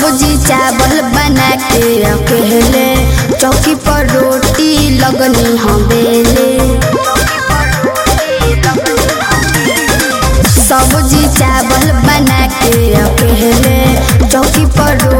सब्ज़ी चावल बना के रखेले। चौकी पर रोटी लगनी हमेले सब्ज़ी चावल बना के रखेले। चौकी पर रोटी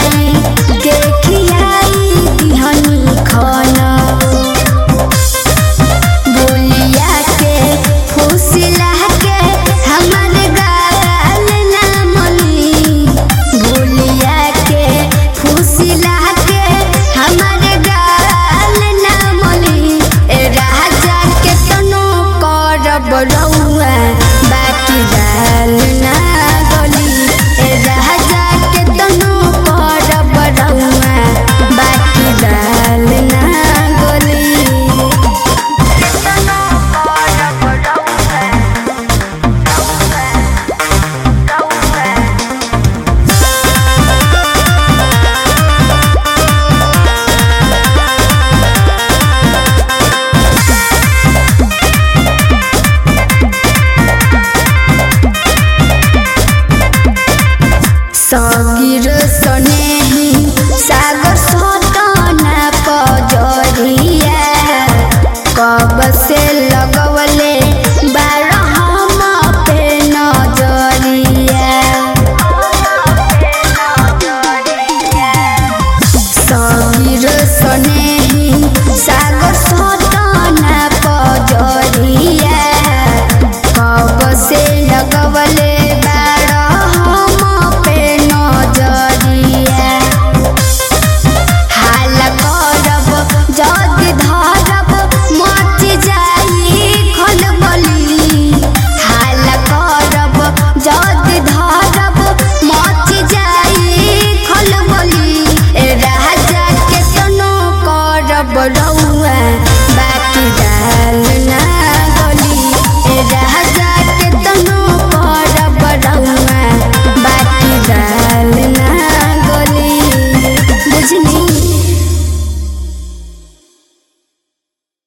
सगिर सने सागर सोतना पजरिया कब से लगवल